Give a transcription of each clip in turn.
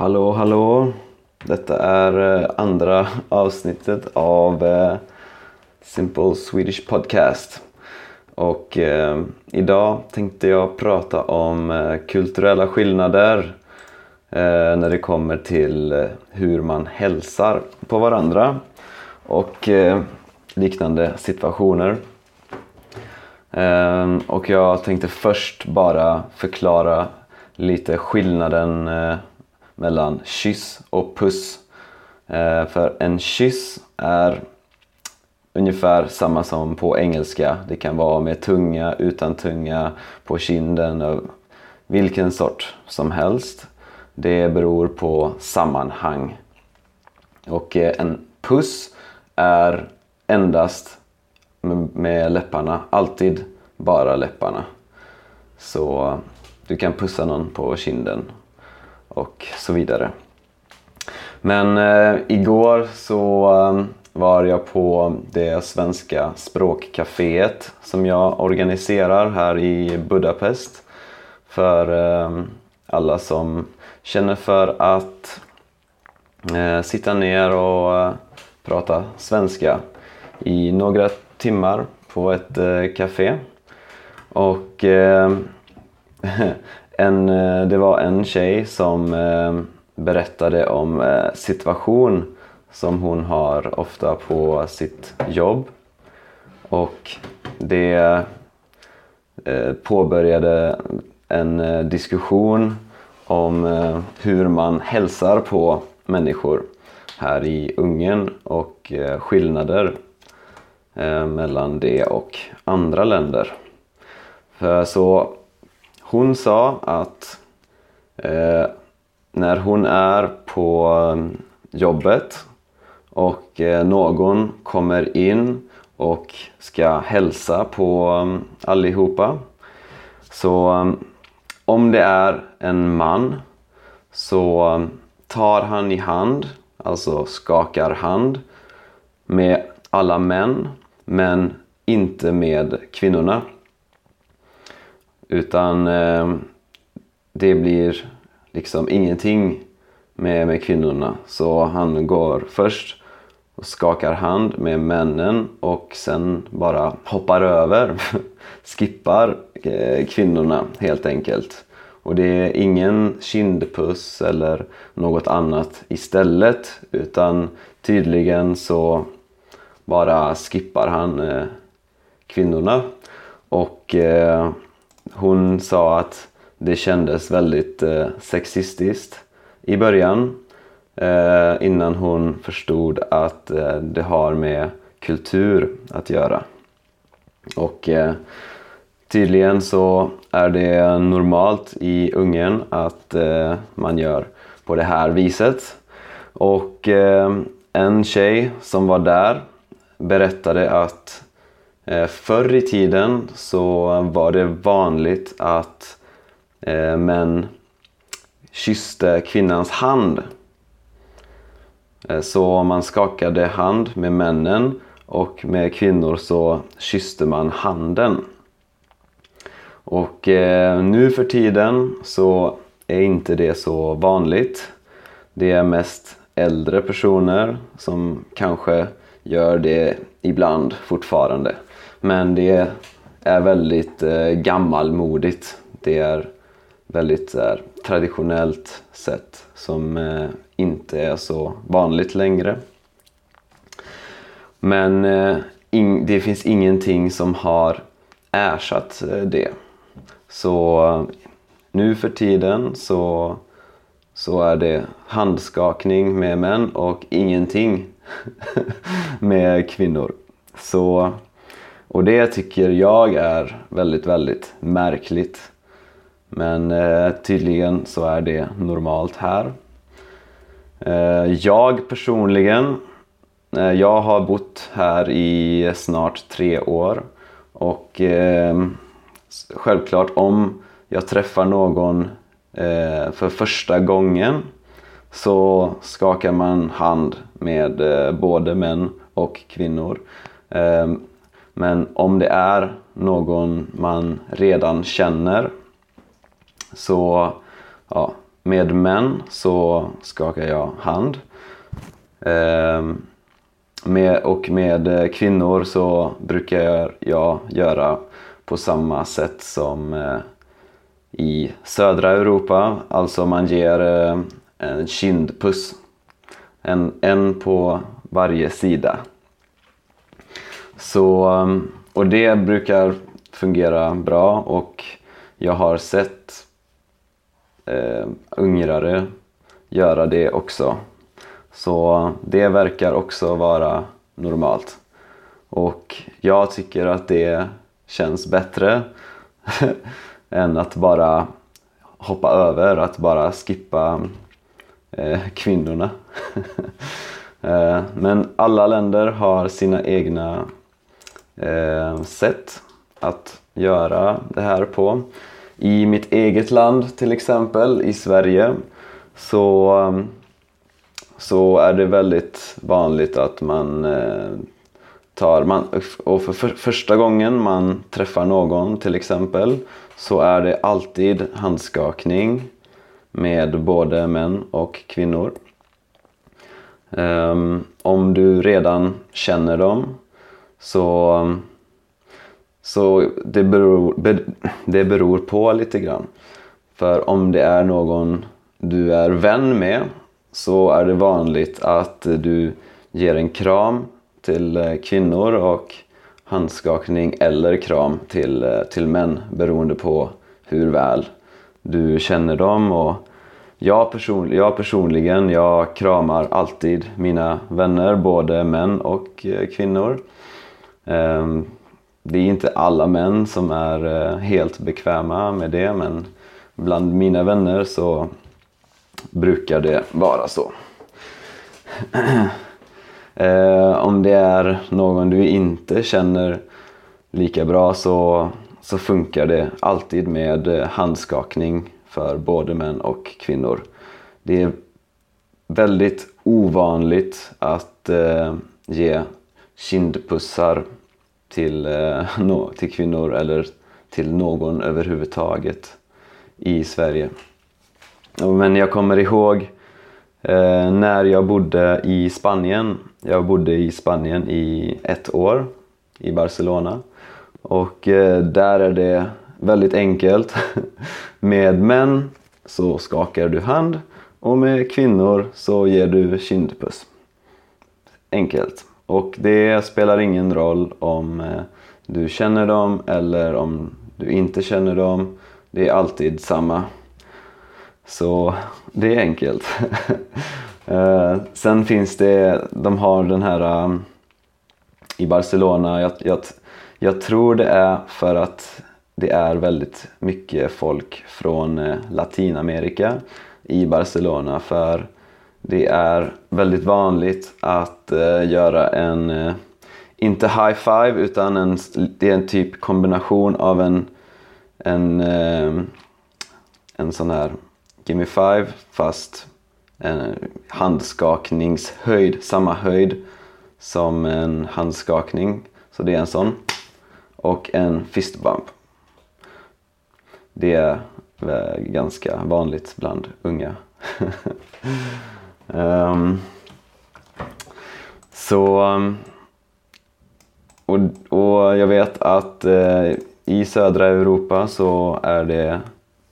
Hallå, hallå! Detta är eh, andra avsnittet av eh, Simple Swedish Podcast. Och eh, idag tänkte jag prata om eh, kulturella skillnader eh, när det kommer till hur man hälsar på varandra och eh, liknande situationer. Och jag tänkte först bara förklara lite skillnaden eh, mellan kyss och puss. Eh, för en kyss är ungefär samma som på engelska. Det kan vara med tunga, utan tunga, på kinden, vilken sort som helst. Det beror på sammanhang. Och eh, en puss är endast med läpparna, alltid bara läpparna. Så eh, du kan pussa någon på kinden och så vidare. Men eh, igår så eh, var jag på det svenska språkcaféet som jag organiserar här i Budapest för eh, alla som känner för att eh, sitta ner och eh, prata svenska i några timmar på ett eh, café. Och eh, en, eh, det var en tjej som eh, berättade om eh, situation som hon har ofta på sitt jobb. Och det påbörjade en diskussion om hur man hälsar på människor här i Ungern och skillnader mellan det och andra länder. För så hon sa att eh, när hon är på mm, jobbet och eh, någon kommer in och ska hälsa på um, allihopa. Så um, om det är en man så um, tar han i hand, alltså skakar hand med alla män men inte med kvinnorna. Utan eh, det blir liksom ingenting med, med kvinnorna. Så han går först och skakar hand med männen och sen bara hoppar över, skippar eh, kvinnorna helt enkelt. Och det är ingen kindpuss eller något annat istället utan tydligen så bara skippar han eh, kvinnorna. Och eh, hon sa att det kändes väldigt eh, sexistiskt i början eh, innan hon förstod att eh, det har med kultur att göra. Och eh, tydligen så är det normalt i Ungern att eh, man gör på det här viset. Och eh, en tjej som var där berättade att Eh, förr i tiden så var det vanligt att eh, män kysste kvinnans hand. Eh, så man skakade hand med männen och med kvinnor så kysste man handen. Och nu för tiden så är inte det så vanligt. Det är mest äldre personer som kanske gör det ibland fortfarande. Men det är väldigt eh, gammalmodigt. Det är väldigt eh, traditionellt sätt som eh, inte är så vanligt längre. Men eh, in, det finns ingenting som har ersatt eh, det. Så eh, nu för tiden så, så är det handskakning med män och ingenting med kvinnor. Så, och det tycker jag är väldigt, väldigt märkligt. Men eh, tydligen så är det normalt här. Eh, jag personligen, eh, jag har bott här i snart tre år. Och eh, självklart om jag träffar någon eh, för första gången så skakar man hand med eh, både män och kvinnor. Ehm, men om det är någon man redan känner så ja, med män så skakar jag hand. Eh, med, och med kvinnor så brukar jag göra på samma sätt som eh, i södra Europa. Alltså man ger eh, en kindpuss. En, en på varje sida. Så, um, och det brukar fungera bra och jag har sett eh, ungrare göra det också. Så det verkar också vara normalt. Och jag tycker att det känns bättre än att bara hoppa över, att bara skippa eh, kvinnorna. eh, men alla länder har sina egna eh, sätt att göra det här på. I mitt eget land till exempel, i Sverige, så, eh, så är det väldigt vanligt att man eh, tar, man, och för, för första gången man träffar någon till exempel så är det alltid handskakning med både män och kvinnor. Um, om du redan känner dem så, så det, beror, det beror på lite grann. För om det är någon du är vän med så är det vanligt att du ger en kram till eh, kvinnor och handskakning eller kram till, eh, till män beroende på hur väl du känner dem. Och jag, person, jag personligen, jag kramar alltid mina vänner, både män och eh, kvinnor. Ehm, det är inte alla män som är eh, helt bekväma med det men bland mina vänner så brukar det vara så. Ehm, om det är någon du inte känner lika bra så, så funkar det alltid med eh, handskakning för både män och kvinnor. Det är väldigt ovanligt att eh, ge kindpussar till, eh, no, till kvinnor eller till någon överhuvudtaget i Sverige. Men jag kommer ihåg eh, när jag bodde i Spanien jag bodde i Spanien i ett år, i Barcelona. Och eh, där är det väldigt enkelt. Med män så skakar du hand och med kvinnor så ger du kindpuss. Enkelt. Och det spelar ingen roll om eh, du känner dem eller om du inte känner dem. Det är alltid samma. Så det är enkelt. Eh, sen finns det, de har den här eh, i Barcelona, jag, jag, jag, tror det är för att det är väldigt mycket folk från Latinamerika i Barcelona för det är väldigt vanligt att eh, göra en, eh, inte high five utan en, det är en typ kombination av en, en, eh, en sån här gimme five fast en handskakningshöjd, samma höjd som en handskakning. Så det är en sån. Och en fist bump Det är ganska vanligt bland unga. um, så och, och jag vet att eh, i södra Europa så är det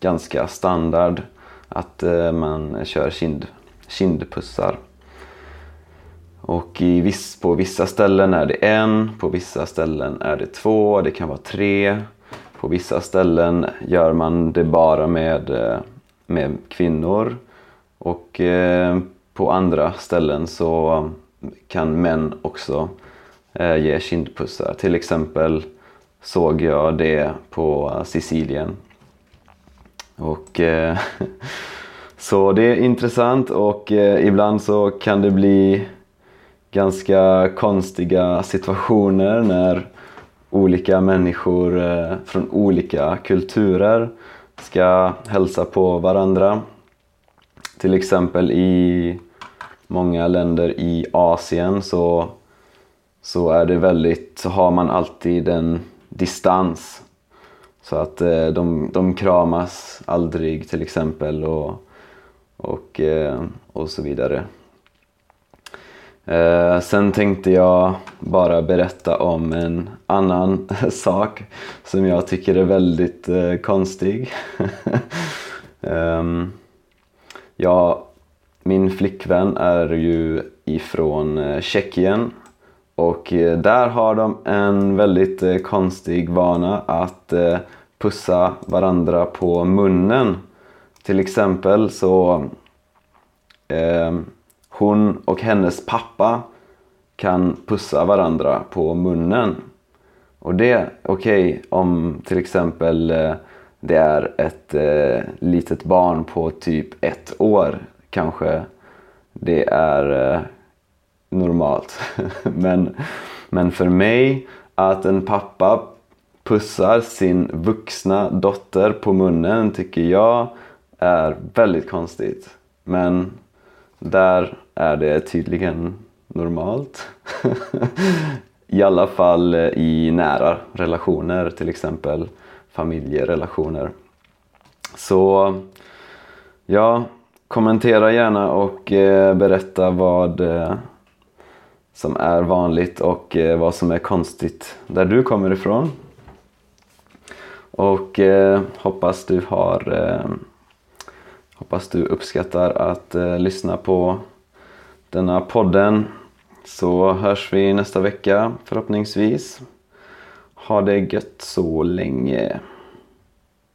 ganska standard att eh, man kör kind, kindpussar. Och i viss, på vissa ställen är det en, på vissa ställen är det två, det kan vara tre. På vissa ställen gör man det bara med, eh, med kvinnor. Och eh, på andra ställen så kan män också eh, ge kindpussar. Till exempel såg jag det på Sicilien och, eh, så det är intressant och eh, ibland så kan det bli ganska konstiga situationer när olika människor eh, från olika kulturer ska hälsa på varandra. Till exempel i många länder i Asien så, så är det väldigt, så har man alltid en distans så att eh, de, de kramas aldrig till exempel. Och, och, eh, och så vidare. Eh, sen tänkte jag bara berätta om en annan sak som jag tycker är väldigt eh, konstig. um, ja, min flickvän är ju ifrån eh, Tjeckien och eh, där har de en väldigt eh, konstig vana att pussa varandra på munnen. Till exempel så eh, hon och hennes pappa kan pussa varandra på munnen. Och det okej okay om till exempel eh, det är ett eh, litet barn på typ ett år. Kanske det är eh, normalt. men, men för mig att en pappa pussar sin vuxna dotter på munnen tycker jag är väldigt konstigt. Men där är det tydligen normalt. I alla fall eh, i nära relationer, till exempel familjerelationer. Så ja, kommentera gärna och eh, berätta vad eh, som är vanligt och eh, vad som är konstigt där du kommer ifrån. Och eh, hoppas du har eh, Hoppas du uppskattar att eh, lyssna på denna podden. Så hörs vi nästa vecka förhoppningsvis. Ha det gött så länge.